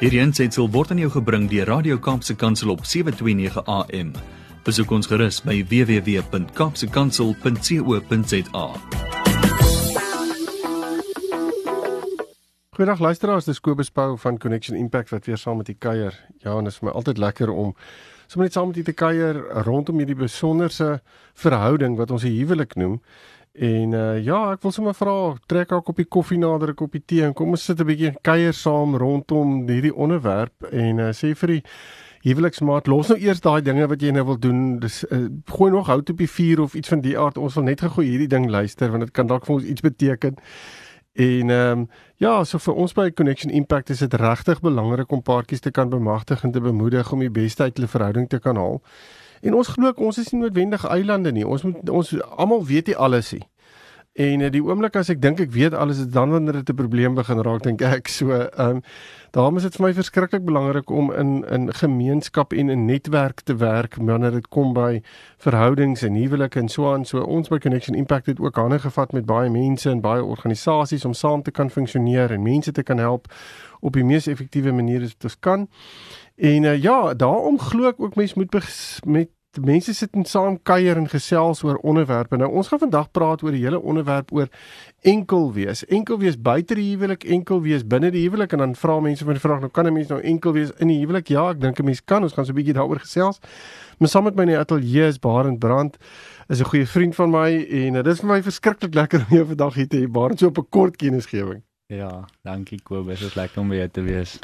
Hierdie aansetsel word aan jou gebring deur Radio Kaapse Kansel op 7:29 AM. Besoek ons gerus by www.kapsekansel.co.za. Goeiedag luisteraars, dis Kobus Pau van Connection Impact wat weer saam met u kuier. Ja, en dit is vir my altyd lekker om sommer net saam met u te kuier rondom hierdie besonderse verhouding wat ons 'n huwelik noem. En uh, ja, ek wil sommer vra, trek haar koppie koffie nader, 'n koppie tee en kom ons sit 'n bietjie kuier saam rondom hierdie onderwerp en uh, sê vir die huweliksmaat, los nou eers daai dinge wat jy nou wil doen. Dis uh, gooi nog hout op die vuur of iets van die aard. Ons wil net gou hierdie ding luister want dit kan dalk vir ons iets beteken. En ehm um, ja, so vir ons by Connection Impact is dit regtig belangrik om paartjies te kan bemagtig en te bemoedig om die beste uit hulle verhouding te kan haal. En ons glo ons is nie noodwendig eilande nie. Ons moet ons almal weet nie alles nie. En uh, die oomblik as ek dink ek weet alles, is dan wanneer dit 'n probleem begin raak, dink ek so. Ehm um, daarom is dit vir my verskriklik belangrik om in in gemeenskap en in netwerk te werk wanneer dit kom by verhoudings en huwelike en so aan. So ons by Connection Impact het ook hande gevat met baie mense en baie organisasies om saam te kan funksioneer en mense te kan help op die mees effektiewe manier wat ons kan. En uh, ja, daarom glo ek ook mense moet met mense sit en saam kuier en gesels oor onderwerpe. Nou ons gaan vandag praat oor die hele onderwerp oor enkel wees. Enkel wees buite die huwelik, enkel wees binne die huwelik en dan vra mense van die vraag, nou kan 'n mens nou enkel wees in die huwelik? Ja, ek dink 'n mens kan. Ons gaan so 'n bietjie daaroor gesels. Maar saam met my in die ateljee is Barend Brand is 'n goeie vriend van my en dit is vir my verskriklik lekker om jou vandag hier te hê. Barend so op 'n kort kennisgewing. Ja, dankie Kobus. Dit is lekker om by jou te wees.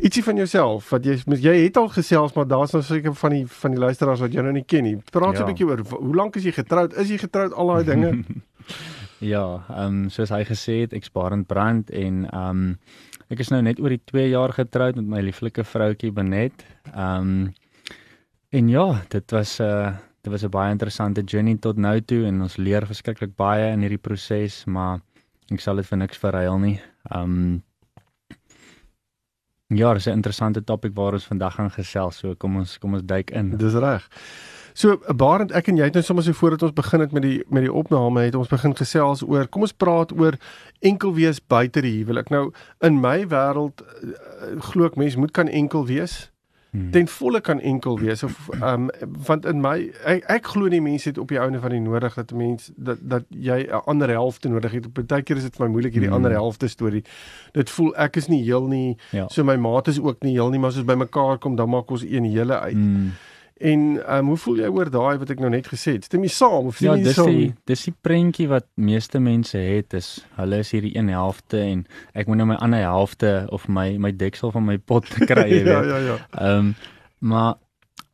Ietsie van jouself wat jy jy het al gesels maar daar's nou seker van die van die luisteraars wat jou nou nie ken nie. Praat so 'n ja. bietjie oor hoe lank is jy getroud? Is jy getroud al daai dinge? ja, ehm um, soos hy gesê het, ek spaar en brand en ehm um, ek is nou net oor die 2 jaar getroud met my lieflike vroutjie Benet. Ehm um, en ja, dit was 'n uh, dit was 'n baie interessante journey tot nou toe en ons leer verskriklik baie in hierdie proses, maar ek sal dit vir niks verruil nie. Ehm um, Ja, dis 'n interessante topik waar ons vandag gaan gesels. So kom ons kom ons duik in. Dis reg. So Barend, ek en jy het nou sommer so voordat ons begin het met die met die opname het ons begin gesels oor kom ons praat oor enkel wees buite die huwelik. Nou in my wêreld uh, glo ek mense moet kan enkel wees hmm. ten volle kan enkel wees of ehm um, want in my ek, ek glo nie mense het op die ouene van die nodig dat mense dat dat jy 'n ander helfte nodig het. Partykeer is dit vir my moeilik hierdie hmm. ander helfte storie. Dit voel ek is nie heel nie. Ja. So my maat is ook nie heel nie, maar as ons bymekaar kom dan maak ons een hele uit. Hmm. En ehm um, hoe voel jy oor daai wat ek nou net gesê het? Stem jy saam of stem jy ja, saam? Ja, dis die dis die prentjie wat meeste mense het is hulle is hierdie een helfte en ek moet nou my ander helfte of my my deksel van my pot kry, jy weet. ja, ja, ja. Ehm um, maar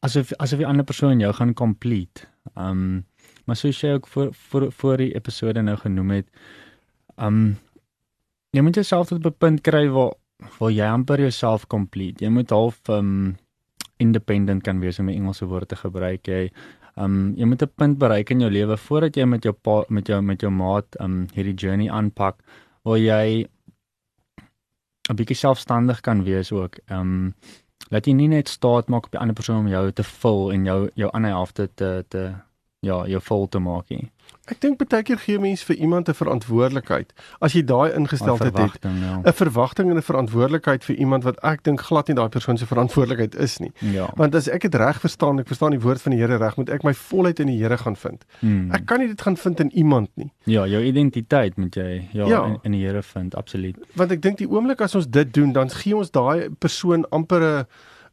asof asof die ander persoon jou gaan complete. Um maar soos jy ook voor voor voor die episode nou genoem het, um jy moet jouself tot 'n punt kry waar waar jy amper jouself complete. Jy moet half um independent kan wees om 'n Engelse woord te gebruik. Jy um jy moet 'n punt bereik in jou lewe voordat jy met jou pa, met jou met jou maat um hierdie journey aanpak waar jy 'n bietjie selfstandig kan wees ook. Um laat jy nie net staat maak op die ander persoon om jou te vul en jou jou ander helfte te te ja, jou vol te maak nie. Ek dink baie keer gee mense vir iemand 'n verantwoordelikheid. As jy daai ingesteldheid het, 'n ja. verwagting en 'n verantwoordelikheid vir iemand wat ek dink glad nie daai persoon se verantwoordelikheid is nie. Ja. Want as ek dit reg verstaan, ek verstaan die woord van die Here reg, moet ek my volheid in die Here gaan vind. Hmm. Ek kan nie dit gaan vind in iemand nie. Ja, jou identiteit moet jy ja, ja. In, in die Here vind, absoluut. Want ek dink die oomblik as ons dit doen, dan gee ons daai persoon amper 'n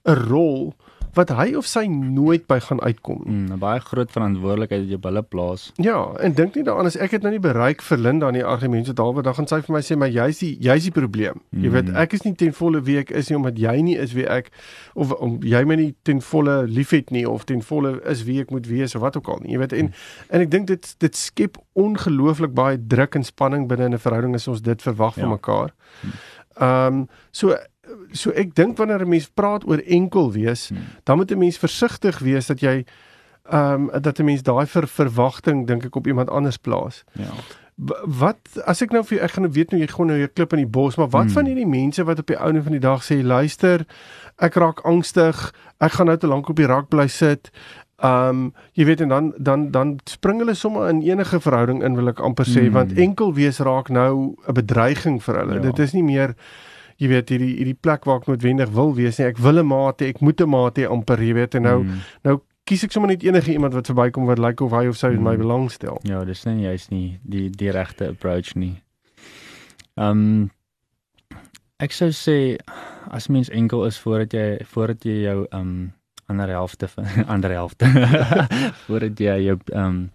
'n rol wat hy of sy nooit by gaan uitkom. Mm, 'n Baie groot verantwoordelikheid wat jy op hulle plaas. Ja, en dink nie daaraan as ek het nou nie bereik vir Linda in die argumente daaroor dan gaan sy vir my sê maar jy's die jy's die probleem. Mm. Jy weet, ek is nie ten volle wie ek is nie omdat jy nie is wie ek of om jy my nie ten volle liefhet nie of ten volle is wie ek moet wees of wat ook al nie. Jy weet, en mm. en ek dink dit dit skep ongelooflik baie druk en spanning binne 'n verhouding as ons dit verwag ja. van mekaar. Mm. Ehm um, so so ek dink wanneer 'n mens praat oor enkel wees, hmm. dan moet 'n mens versigtig wees dat jy ehm um, dat 'n mens daai ver, verwagting dink ek op iemand anders plaas. Ja. Wat as ek nou vir ek gaan nou weet nou jy gaan nou 'n klip in die bos, maar wat hmm. van hierdie mense wat op die ouene van die dag sê luister, ek raak angstig, ek gaan nou te lank op die rak bly sit. Ehm um, jy weet en dan dan dan spring hulle sommer in enige verhouding in wil ek amper sê hmm. want enkel wees raak nou 'n bedreiging vir hulle. Ja. Dit is nie meer jy weet hierdie hierdie plek waar ek noodwendig wil wees nie. Ek wil 'n maat hê, ek moet 'n maat hê amper, jy weet en nou mm. nou kies ek sommer net enige iemand wat verbykom wat lyk like of hy of sy mm. my belangstel. Ja, dis nie jy's nie die die regte approach nie. Ehm um, ek sou sê as mens enkel is voordat jy voordat jy jou ehm um, ander helfte van ander helfte voordat jy jou ehm um,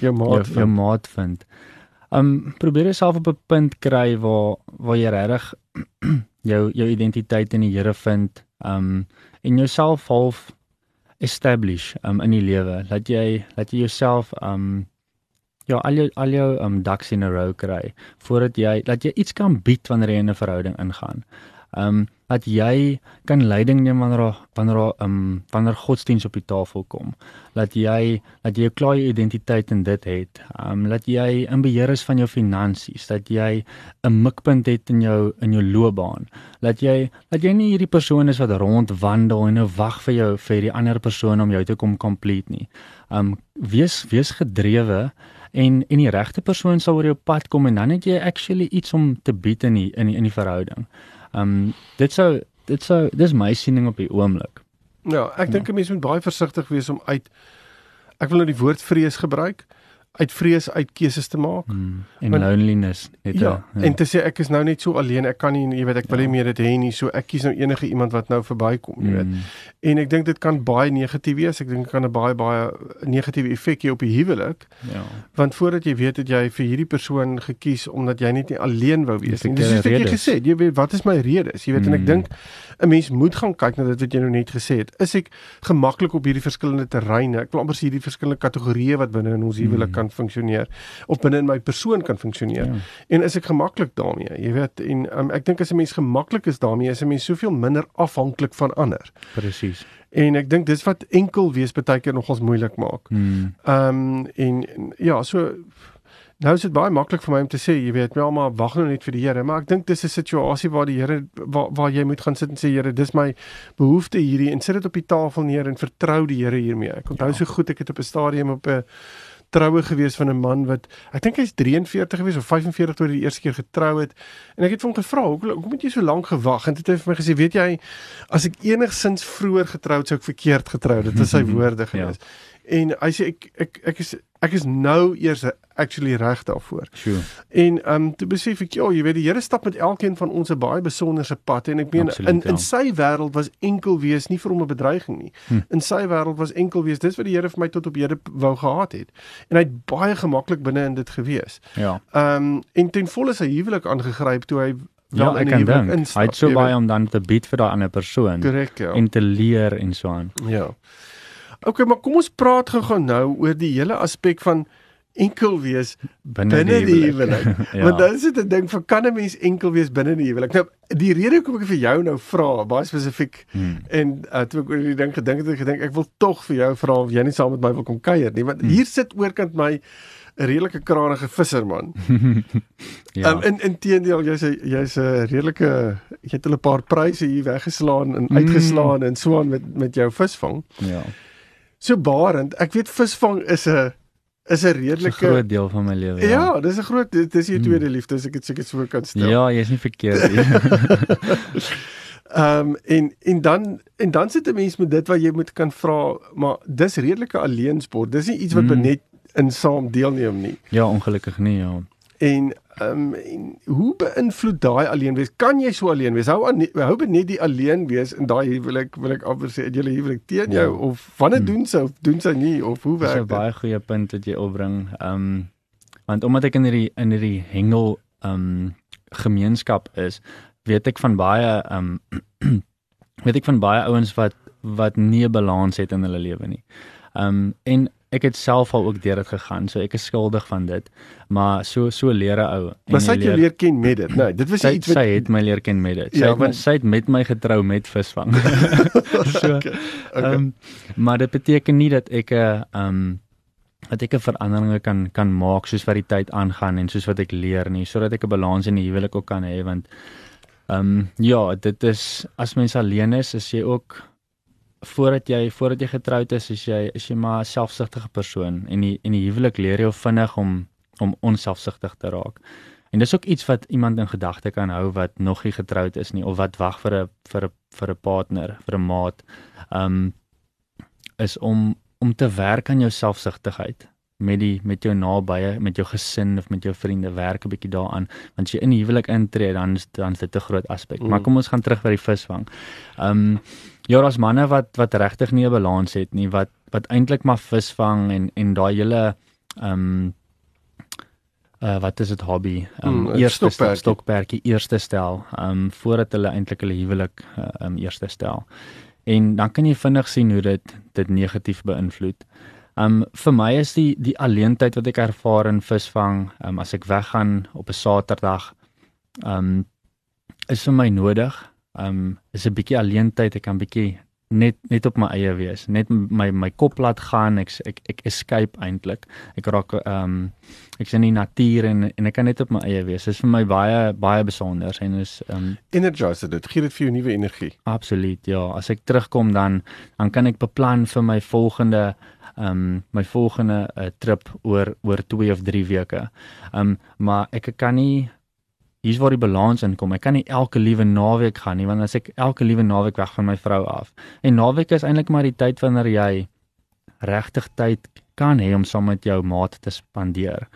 jou maat jou, jou maat vind. Ehm um, probeer jouself op 'n punt kry waar waar jy regtig jou jou identiteit in die Here vind. Um, en jouself half establish um, in die lewe. Laat jy laat jy jouself um, ja, al jou al jou um, ducks in a row kry voordat jy laat jy iets kan bied wanneer jy in 'n verhouding ingaan. Ehm um, dat jy kan leiding neem wanneer wanneer um wanneer godsdiens op die tafel kom. Dat jy dat jy 'n klaar identiteit in dit het. Um dat jy in beheer is van jou finansies, dat jy 'n mikpunt het in jou in jou loopbaan. Dat jy dat jy nie hierdie persoon is wat rondwandel en nou wag vir jou vir die ander persoon om jou te kom complete nie. Um wees wees gedrewe en en die regte persoon sal oor jou pad kom en dan het jy actually iets om te bied in die, in die, in die verhouding. Ehm um, dit sou dit sou dis my siening op die oomblik. Ja, ek dink 'n mens moet baie versigtig wees om uit ek wil nou die woord vrees gebruik uit vrees uit keuses te maak. Mm, en Want, loneliness net ja, ja. en te sê ek is nou net so alleen ek kan nie jy weet ek wil nie ja. meer dit hê nie so ek kies nou enige iemand wat nou verbykom jy mm. weet en ek dink dit kan baie negatief wees ek dink dit kan 'n baie baie negatiewe effek hê op die huwelik. Ja. Want voordat jy weet het jy vir hierdie persoon gekies omdat jy net nie alleen wou wees nie dis wat jy gesê het jy weet wat is my redes jy weet mm. en ek mm. dink 'n mens moet gaan kyk na dit wat jy nou net gesê het. Is ek gemaklik op hierdie verskillende terreine? Ek wil amper sê hierdie verskillende kategorieë wat binne in ons huwelik mm kan funksioneer of binne in my persoon kan funksioneer. Ja. En is ek gemaklik daarmee? Jy weet, en um, ek dink as 'n mens gemaklik is daarmee, is 'n mens soveel minder afhanklik van ander. Presies. En ek dink dis wat enkel wees baie keer nogals moeilik maak. Ehm um, en, en ja, so Nou is dit baie maklik vir my om te sê, jy weet, wel maar wag nou net vir die Here, maar ek dink dis 'n situasie waar die Here waar, waar jy moet gaan sit en sê Here, dis my behoefte hierdie en sit dit op die tafel neer en vertrou die Here hiermee. Ek onthou ja. so goed ek het op 'n stadium op 'n troue gewees van 'n man wat ek dink hy's 43 gewees of 45 toe hy die eerste keer getrou het. En ek het vir hom gevra, "Hoekom hoekom het jy so lank gewag?" En dit het hy vir my gesê, "Weet jy, as ek enigsins vroeër getroud sou ek verkeerd getrou." Dit is sy woorde gewees. ja. En hy sê ek ek ek is ek is nou eers actually reg daarvoor. Sure. En ehm um, te besef ek ja, jy weet die Here stap met elkeen van ons 'n baie besonderse pad en ek meen Absoluut, in in ja. sy wêreld was enkel wees nie vir hom 'n bedreiging nie. Hm. In sy wêreld was enkel wees dis wat die Here vir my tot op hede wou gehad het. En hy het baie gemaklik binne in dit gewees. Ja. Ehm um, en ten volle sy huwelik aangegryp toe hy Ja, ek kan dink. Hy het so baie om dan te bied vir daai ander persoon. Korrek, ja. En te leer en so aan. Ja. Okay, maar kom ons praat gou nou oor die hele aspek van enkel wees binne die huwelik. ja. Want dan is dit 'n ding van kan 'n mens enkel wees binne die huwelik? Nou, die rede hoekom ek vir jou nou vra, baie spesifiek hmm. en uh, toe ek oor die ding gedink het, ek gedink ek wil tog vir jou vra of jy nie saam met my wil kom kuier nie, want hmm. hier sit oorkant my 'n redelike kranige visserman. ja. Um, in inteendeel jy's jy's 'n redelike jy het 'n paar pryse hier weggeslaan en uitgeslaan hmm. en so aan met met jou visvang. Ja. So barend, ek weet visvang is 'n is 'n redelike groot deel van my lewe. Ja, ja dis 'n groot dis jou tweede hmm. liefde as ek dit seker so kan stel. Ja, jy's nie verkeerd nie. Ehm um, en en dan en dan sit 'n mens met dit wat jy moet kan vra, maar dis redelike alleensport. Dis nie iets wat mm. net in saam deelneem nie. Ja, ongelukkig nie, ja. En ehm um, hoe beïnvloed daai alleen wees? Kan jy so alleen wees? Hou aan hou net die alleen wees in daai wil ek wil ek amper sê jy huwelik teen jou ja. of wanneer hmm. doen sy of doen sy nie of hoe werk dit? Dis 'n baie goeie punt wat jy opbring. Ehm um, want omdat ek in hierdie in hierdie hengel ehm um, gemeenskap is, weet ek van baie ehm um, weet ek van baie ouens wat wat nie 'n balans het in hulle lewe nie. Ehm um, en ek het self al ook deur dit gegaan, so ek is skuldig van dit. Maar so so leer 'n ou. Maar sy het jou leer ken met dit. Nee, dit was sy, iets wat sy het my leer ken met dit. Sy ja, het my, sy het met my getrou met visvang. so. Okay, okay. Um, maar dit beteken nie dat ek 'n uh, um dat ek 'n veranderinge kan kan maak soos wat die tyd aangaan en soos wat ek leer nie, sodat ek 'n balans in die huwelik ook kan hê want ehm um, ja, dit is as mens alleen is, is jy ook voordat jy voordat jy getroud is, is jy is jy maar 'n selfsugtige persoon en die en die huwelik leer jou vinnig om om onselfsugtig te raak. En dis ook iets wat iemand in gedagte kan hou wat nog nie getroud is nie of wat wag vir 'n vir 'n vir 'n partner, vir 'n maat. Um is om om te werk aan jou selfsugtigheid met die met jou nabye, met jou gesin of met jou vriende werk 'n bietjie daaraan want as jy in die huwelik intree dan dan is dit 'n groot aspek. Mm. Maar kom ons gaan terug by die visvang. Um ja, daar's manne wat wat regtig nie 'n balans het nie, wat wat eintlik maar visvang en en daai hele um uh wat is dit hobby? Um mm, eerste stokperkie. stokperkie eerste stel, um voordat hulle eintlik hulle huwelik uh, um eerste stel. En dan kan jy vinnig sien hoe dit dit negatief beïnvloed. Um vir my is die die alleentyd wat ek ervaar in visvang, um as ek weggaan op 'n Saterdag, um is vir my nodig. Um is 'n bietjie alleentyd, ek kan bietjie net net op my eie wees, net my my kop laat gaan, ek ek ek escape eintlik. Ek raak um ek's in die natuur en en ek kan net op my eie wees. Dit is vir my baie baie besonder en is um energize dit. Gee dit vir jou nuwe energie. Absoluut, ja. As ek terugkom dan dan kan ek beplan vir my volgende ehm um, my volgende uh, trip oor oor 2 of 3 weke. Ehm um, maar ek kan nie hier's waar die balans inkom. Ek kan nie elke liewe naweek gaan nie want as ek elke liewe naweek weg van my vrou af. En naweek is eintlik maar die tyd wanneer jy regtig tyd kan hê om saam met jou maat te spandeer.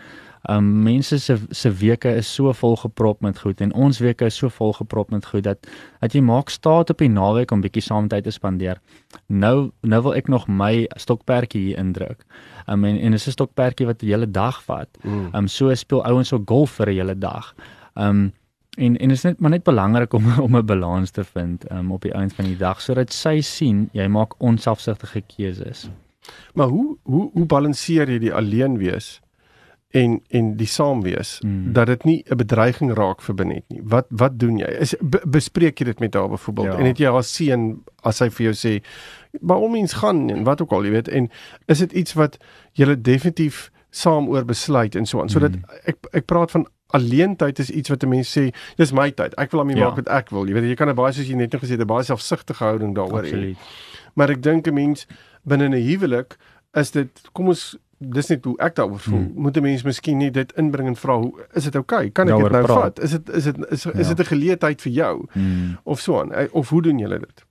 Um mense se se weke is so vol geprop met goed en ons weke is so vol geprop met goed dat dat jy maak staat op die naweek om bietjie saam tyd te spandeer. Nou nou wil ek nog my stokperdjie hier indruk. Um en en dis 'n stokperdjie wat 'n hele dag vat. Mm. Um so speel ouens so golf vir 'n hele dag. Um en en is net maar net belangrik om om 'n balans te vind um op die einde van die dag sodat sy sien jy maak onselfsugtige keuses. Maar hoe hoe hoe balanseer jy die alleen wees? en en die saam wees mm. dat dit nie 'n bedreiging raak vir Benet nie. Wat wat doen jy? Is be, bespreek jy dit met haar byvoorbeeld ja. en het jy haar seën as sy vir jou sê maar om eens gaan en wat ook al jy weet en is dit iets wat jy definitief saam oor besluit en so aan sodat mm. ek ek praat van alleentyd is iets wat 'n mens sê dis my tyd. Ek wil aan my ja. maak wat ek wil. Jy weet jy kan 'n baie soos jy net nog gesê het 'n baie selfsugtige houding daaroor hê. Maar ek dink 'n mens binne 'n huwelik is dit kom ons dis net hoe ek daaroor voel. Hmm. Moet 'n mens miskien nie dit inbring en vra hoe is dit oukei? Okay? Kan ek dit nou praat. vat? Is dit is dit is, ja. is dit 'n geleentheid vir jou? Hmm. Of so aan eh, of hoe doen julle dit?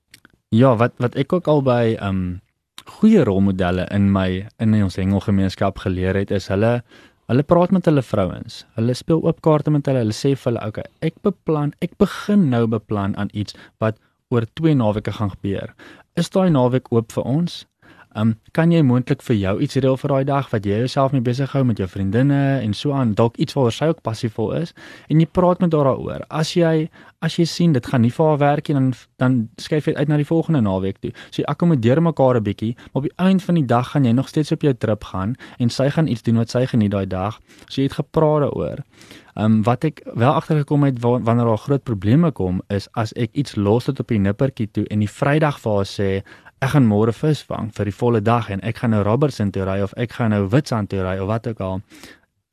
Ja, wat wat ek ook al by um goeie rolmodelle in my in ons hengelgemeenskap geleer het is hulle hulle praat met hulle vrouens. Hulle speel oop kaarte met hulle. Hulle sê vir hulle, "Oké, okay, ek beplan, ek begin nou beplan aan iets wat oor 2 naweke gaan gebeur. Is daai naweek oop vir ons?" Ehm um, kan jy moontlik vir jou iets reël vir daai dag wat jy jouself mee besig hou met jou vriendinne en so aan dalk iets waaroor sy ook passievol is en jy praat met haar daaroor. As jy as jy sien dit gaan nie vir haar werk nie dan dan skuif jy uit na die volgende naweek toe. So jy akkommodeer mekaar 'n bietjie, maar op die einde van die dag gaan jy nog steeds op jou trip gaan en sy gaan iets doen wat sy geniet daai dag. So jy het gepraat daaroor. Ehm um, wat ek wel agtergekom het wanneer daar groot probleme kom is as ek iets los het op die nippertjie toe en die Vrydag vir haar sê ek gaan môre vis vang vir die volle dag en ek gaan nou Robertson toe ry of ek gaan nou Witstrand toe ry of wat ook al.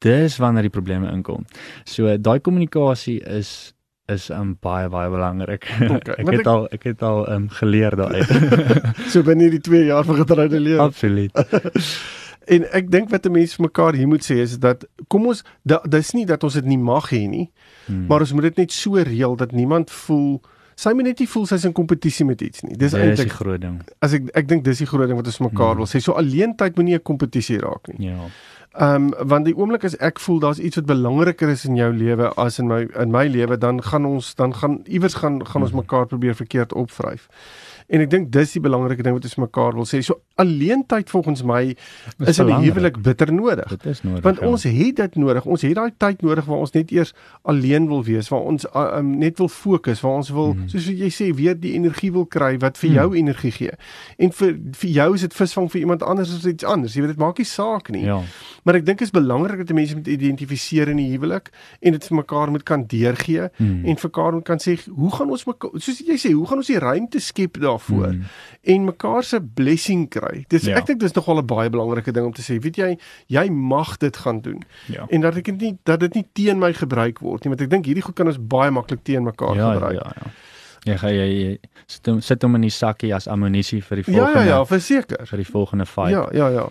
Dis wanneer die probleme inkom. So daai kommunikasie is is um, baie baie belangrik. Okay, ek het ek, al ek het al um, geleer daai. so binne die 2 jaar van getroude lewe. Absoluut. en ek dink wat 'n mens vir mekaar hier moet sê is dat kom ons dis nie dat ons dit nie mag hê nie, hmm. maar ons moet dit net so reël dat niemand voel sy moet net nie voel sy's in kompetisie met iets nie. Dis eintlik die groot ding. As ek ek dink dis die groot ding wat ons mekaar mm. wil sê. So alleentyd moenie 'n kompetisie raak nie. Ja. Ehm um, want die oomblik as ek voel daar's iets wat belangriker is in jou lewe as in my in my lewe, dan gaan ons dan gaan iewers gaan gaan ons mm. mekaar probeer verkeerd opvryf. En ek dink dis die belangrike ding wat ons mekaar wil sê. So alleentyd volgens my is, is in 'n huwelik bitter nodig. Dit is nodig. Want ja. ons het dit nodig. Ons het daai tyd nodig waar ons net eers alleen wil wees, waar ons uh, um, net wil fokus, waar ons wil mm. soos jy sê weer die energie wil kry wat vir mm. jou energie gee. En vir vir jou is dit visvang vir iemand anders is iets anders. Jy weet dit maak nie saak nie. Ja. Maar ek dink dit is belangrik dat mense moet identifiseer in die huwelik en dit vir mekaar moet kan deurgee mm. en vir mekaar moet kan sê hoe gaan ons mekaar soos jy sê, hoe gaan ons die ruimte skep daar daarvoor mm. en mekaar se blessing kry. Dis ja. ek dink dis nogal 'n baie belangrike ding om te sê. Weet jy, jy mag dit gaan doen. Ja. En dat ek dit nie dat dit nie teen my gebruik word nie, want ek dink hierdie goed kan ons baie maklik teen mekaar ja, gebruik. Ja, ja, ja. Ja, ja, ja, ja. Sit hom sit hom in die sakkie as ammunisie vir die volgende. Ja, ja, ja, verseker. Vir die volgende fight. Ja, ja, ja.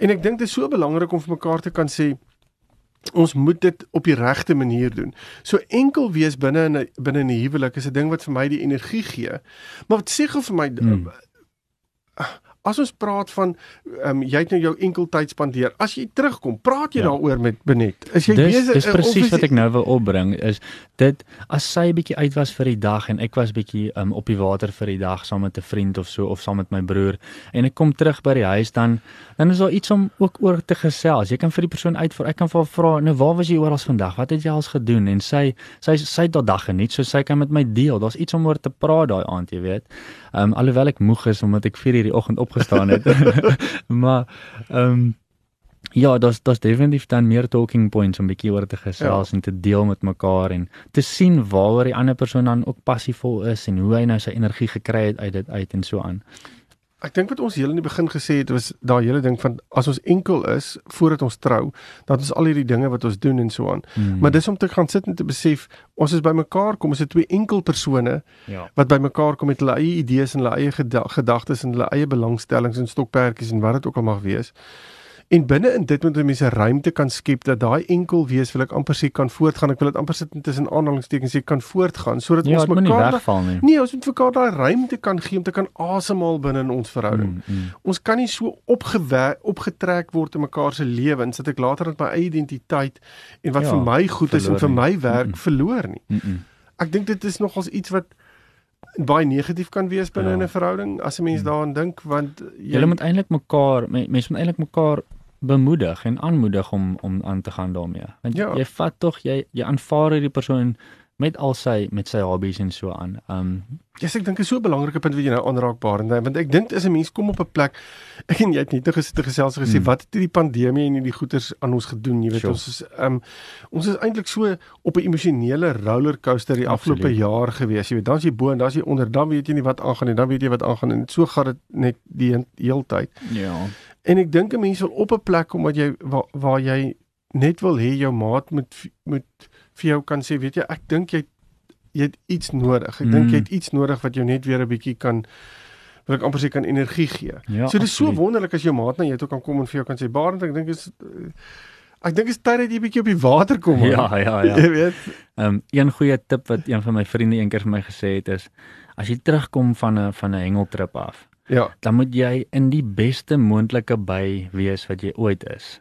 En ek dink dit is so belangrik om vir mekaar te kan sê ons moet dit op die regte manier doen. So enkel wees binne in 'n binne 'n huwelik is 'n ding wat vir my die energie gee. Maar wat sê gou vir my hmm. As ons praat van ehm um, jy het nou jou enkeltyd spandeer. As jy terugkom, praat jy ja. daaroor met Benet. Is jy besig Dis presies wat ek nou wil opbring is dit as sy 'n bietjie uit was vir die dag en ek was bietjie um, op die water vir die dag saam met 'n vriend of so of saam met my broer en ek kom terug by die huis dan dan is daar iets om ook oor te gesels. Jy kan vir die persoon uitvoer. Ek kan vir haar vra, "Nou waar was jy oral vandag? Wat het jy als gedoen?" En sy sy sy het daardie dag geniet, so sy kan met my deel. Daar's iets om oor te praat daai aand, jy weet. Ehm um, alhoewel ek moeg is omdat ek 4:00 die oggend opgestaan het. maar ehm um, ja, daar's daar's definitief dan meer talking points om bietjie oor te gesels ja. en te deel met mekaar en te sien waaroor die ander persoon dan ook passievol is en hoe hy nou sy energie gekry het uit dit uit en so aan. Ek dink wat ons heel in die begin gesê het was daai hele ding van as ons enkel is voordat ons trou, dat ons al hierdie dinge wat ons doen en so aan. Mm. Maar dis om te gaan sit en te besef ons is bymekaar kom, ons is twee enkel persone ja. wat bymekaar kom met hulle eie idees en hulle eie gedagtes en hulle eie belangstellings en stokperdjies en wat dit ook al mag wees. En binne in dit moet mense ruimte kan skep dat daai enkel wees wil ek amper sê kan voortgaan. Ek wil dit amper sit tussen aanhalingstekens sê kan voortgaan sodat ja, ons mekaar nie. nee, ons moet vir mekaar daai ruimte kan gee om te kan asemhaal binne in ons verhouding. Mm, mm. Ons kan nie so opgewerk opgetrek word in mekaar se lewens dat ek later met my eie identiteit en wat ja, vir my goed is en vir my werk mm, mm. verloor nie. Mm, mm. Ek dink dit is nogals iets wat baie negatief kan wees binne ja. 'n verhouding as 'n mens mm. daaraan dink want jy moet eintlik mekaar mense moet eintlik mekaar bemoedig en aanmoedig om om aan te gaan daarmee. Want ja. jy vat tog jy jy aanvaar hierdie persoon met al sy met sy hobbies en so aan. Um yes, ek dink dit is so 'n belangrike punt wat jy nou aanraakbaar en want ek dink as 'n mens kom op 'n plek ek en jy het net gesit te gesels gesê hmm. wat het hierdie pandemie en hierdie goeters aan ons gedoen, jy weet sure. ons is um ons is eintlik so op 'n emosionele rollercoaster die afgelope jaar gewees. Jy weet, dan is jy bo en dan is jy onder, dan weet jy nie wat aangaan nie, dan weet jy wat aangaan en so gaan dit net die hele tyd. Ja. En ek dink 'n mens wil op 'n plek kom wat jy waar, waar jy net wil hê jou maat moet moet vir jou kan sê, weet jy, ek dink jy jy het iets nodig. Ek mm. dink jy het iets nodig wat jou net weer 'n bietjie kan wil ek amper sê kan energie gee. Ja, so dit is so wonderlik as jou maat na jou toe kan kom en vir jou kan sê, "Barend, ek dink is ek dink is tyd dat jy bietjie op die water kom." Man. Ja, ja, ja. Jy weet. Ehm um, een goeie tip wat een van my vriende eendag vir my gesê het is as jy terugkom van 'n van 'n hengeltrip af, Ja. Dan moet jy in die beste moontlike by wees wat jy ooit is.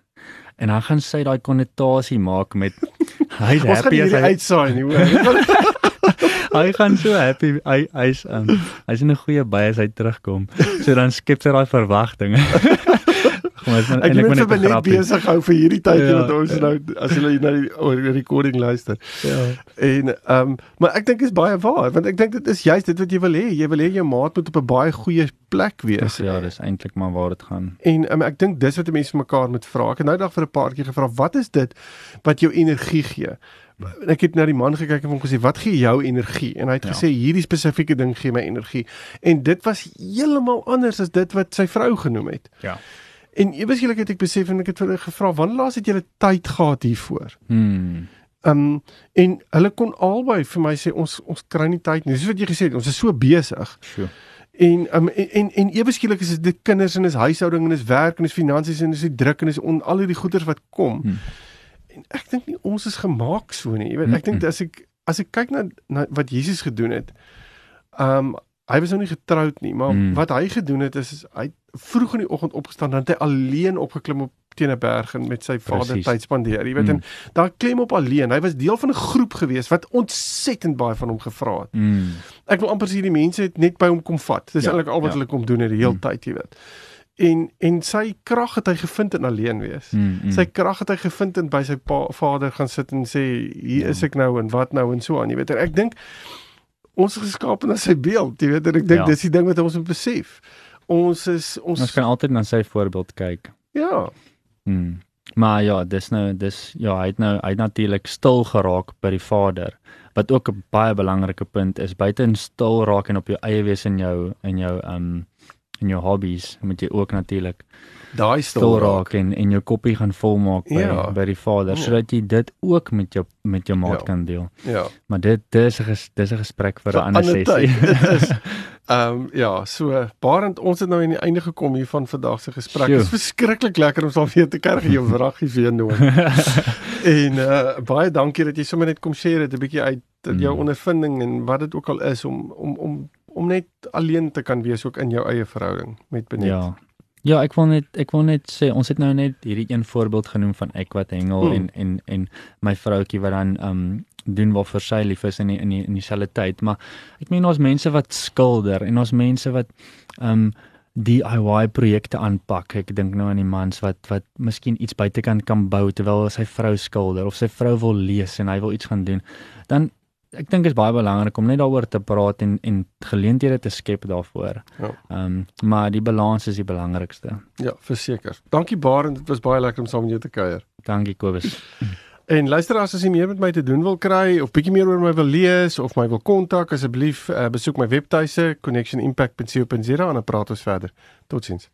En dan gaan sy daai konnotasie maak met hy's happy as hy uitsaai nie hoor. hy gaan so happy hy hy's um, hy's in 'n goeie by as hy terugkom. So dan skep sy daai verwagtinge. Kom ons maar eintlik net net besig hou vir hierdie tydjie ja, wat ons ja. nou as jy na die recording luister. Ja. En ehm um, maar ek dink is baie waar want ek dink dit is juist dit wat jy wil hê. Jy wil hê jou maat moet op 'n baie goeie plek wees. Ja, dis eintlik maar waar dit gaan. En um, ek dink dis wat mense mekaar moet vra. Ek het nou dag vir 'n paar keer gevra, wat is dit wat jou energie gee? En ek het na die man gekyk en hom gesê, "Wat gee jou energie?" En hy het ja. gesê, "Hierdie spesifieke ding gee my energie." En dit was heeltemal anders as dit wat sy vrou genoem het. Ja. En eweslik het ek besef en ek het hulle gevra, "Wanneer laas het julle tyd gehad hiervoor?" Hmm. Um en hulle kon albei vir my sê ons ons kry nie tyd nie. Dis wat jy gesê het, ons is so besig. So. En um en en, en eweskielik is dit kinders en is huishouding en is werk en is finansies en is die druk en is on, al hierdie goeders wat kom. Hmm. En ek dink nie ons is gemaak so nie. Jy weet, ek dink as ek as ek kyk na, na wat Jesus gedoen het, um hy was nou nie getroud nie, maar mm. wat hy gedoen het is hy vroeg in die oggend opgestaan dan het hy alleen opgeklim op teen 'n berg en met sy vader tyd spandeer. Jy weet mm. en daar klim op alleen. Hy was deel van 'n groep gewees wat ontsettend baie van hom gevra het. Mm. Ek wil amper sê die mense het net by hom kom vat. Dis ja, eintlik al wat ja. hulle kom doen in die hele mm. tyd, jy weet. En en sy krag het hy gevind in alleen wees. Mm, mm. Sy krag het hy gevind in by sy pa, vader gaan sit en sê hier ja. is ek nou en wat nou en so aan, jy weet. En ek dink ons is geskaap na sy beeld, jy weet, en ek dink ja. dis die ding wat ons moet besef. Ons is ons Ons kan altyd na sy voorbeeld kyk. Ja. Hmm. Maar ja, dis nou dis ja, hy het nou hy het natuurlik stil geraak by die Vader wat ook 'n baie belangrike punt is. Buite in stil raak en op jou eie wees in jou in jou um in jou hobbies moet jy ook natuurlik daai stil raak en en jou koppie gaan volmaak by ja. by die Vader ja. sodat jy dit ook met jou met jou maat ja. kan deel. Ja. Maar dit dis 'n dis 'n gesprek vir 'n ander sessie. Ehm um, ja, so Barend, ons het nou aan die einde gekom hier van vandag se gesprek. Dit is verskriklik lekker om saam weer te kerk jou vraggies weer noem. en uh, baie dankie dat jy sommer net kom share dit 'n bietjie uit jou Mm. ondervinding en wat dit ook al is om om om om net alleen te kan wees ook in jou eie verhouding met Benet. Ja. Ja, ek wil net ek wil net sê ons het nou net hierdie een voorbeeld genoem van ek wat hengel Mm. en en en my vroutjie wat dan um doen wat vir sy lief is in die, in die, in dieselfde tyd, maar ek meen ons mense wat skilder en ons mense wat um DIY projekte aanpak. Ek dink nou aan die mans wat wat miskien iets buitekant kan bou terwyl sy vrou skilder of sy vrou wil lees en hy wil iets gaan doen. Dan ek dink is baie belangrik om net daaroor te praat en en geleenthede te skep daarvoor. Ja. Ehm um, maar die balans is die belangrikste. Ja, verseker. Dankie Barend, dit was baie lekker om saam met jou te kuier. Dankie Kobus. En luisteraars as jy meer met my te doen wil kry of bietjie meer oor my wil lees of my wil kontak asseblief uh, besoek my webtuise connectionimpact.co.za en dan praat ons verder. Totsiens.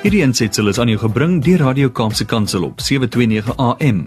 Hierdie aansetsel is aan jou gebring deur Radio Kaapse Kansel op 729 AM.